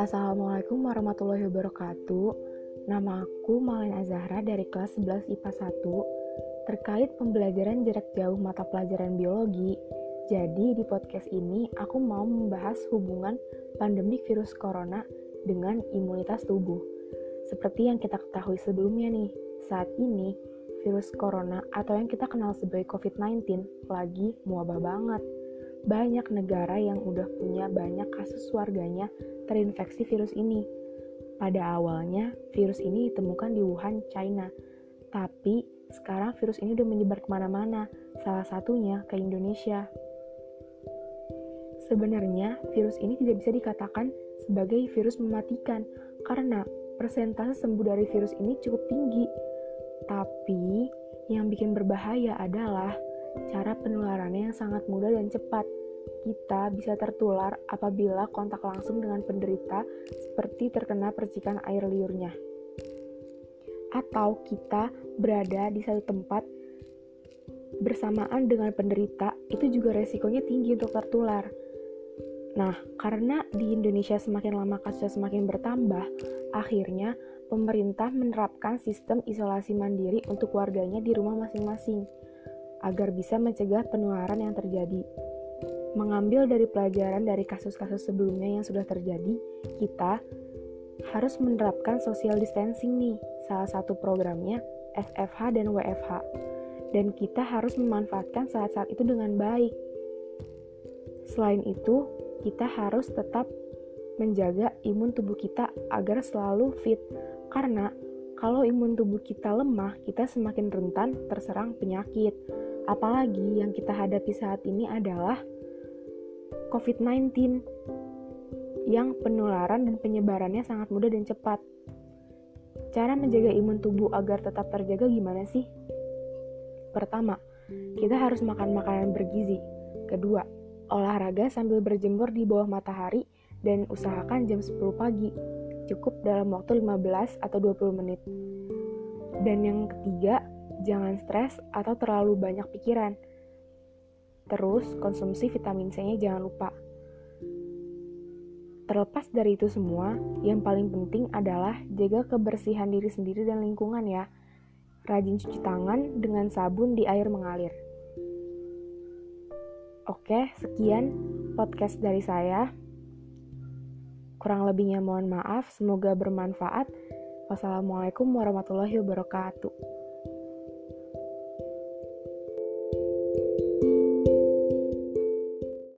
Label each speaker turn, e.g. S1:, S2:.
S1: Assalamualaikum warahmatullahi wabarakatuh. Nama aku Malin Azahra dari kelas 11 IPA 1 terkait pembelajaran jarak jauh mata pelajaran biologi. Jadi di podcast ini aku mau membahas hubungan pandemi virus corona dengan imunitas tubuh. Seperti yang kita ketahui sebelumnya nih, saat ini virus corona atau yang kita kenal sebagai COVID-19 lagi muabah banget banyak negara yang udah punya banyak kasus warganya terinfeksi virus ini. Pada awalnya, virus ini ditemukan di Wuhan, China. Tapi, sekarang virus ini udah menyebar ke mana-mana, salah satunya ke Indonesia. Sebenarnya, virus ini tidak bisa dikatakan sebagai virus mematikan, karena persentase sembuh dari virus ini cukup tinggi. Tapi, yang bikin berbahaya adalah cara penularannya yang sangat mudah dan cepat. Kita bisa tertular apabila kontak langsung dengan penderita seperti terkena percikan air liurnya. Atau kita berada di satu tempat bersamaan dengan penderita, itu juga resikonya tinggi untuk tertular. Nah, karena di Indonesia semakin lama kasusnya semakin bertambah, akhirnya pemerintah menerapkan sistem isolasi mandiri untuk warganya di rumah masing-masing agar bisa mencegah penularan yang terjadi. Mengambil dari pelajaran dari kasus-kasus sebelumnya yang sudah terjadi, kita harus menerapkan social distancing nih, salah satu programnya FFH dan WFH. Dan kita harus memanfaatkan saat-saat itu dengan baik. Selain itu, kita harus tetap menjaga imun tubuh kita agar selalu fit. Karena kalau imun tubuh kita lemah, kita semakin rentan terserang penyakit. Apalagi yang kita hadapi saat ini adalah COVID-19 yang penularan dan penyebarannya sangat mudah dan cepat. Cara menjaga imun tubuh agar tetap terjaga gimana sih? Pertama, kita harus makan makanan bergizi. Kedua, olahraga sambil berjemur di bawah matahari dan usahakan jam 10 pagi. Cukup dalam waktu 15 atau 20 menit. Dan yang ketiga, jangan stres atau terlalu banyak pikiran. Terus, konsumsi vitamin C-nya jangan lupa. Terlepas dari itu semua, yang paling penting adalah jaga kebersihan diri sendiri dan lingkungan ya. Rajin cuci tangan dengan sabun di air mengalir. Oke, sekian podcast dari saya. Kurang lebihnya mohon maaf, semoga bermanfaat. Wassalamualaikum warahmatullahi wabarakatuh.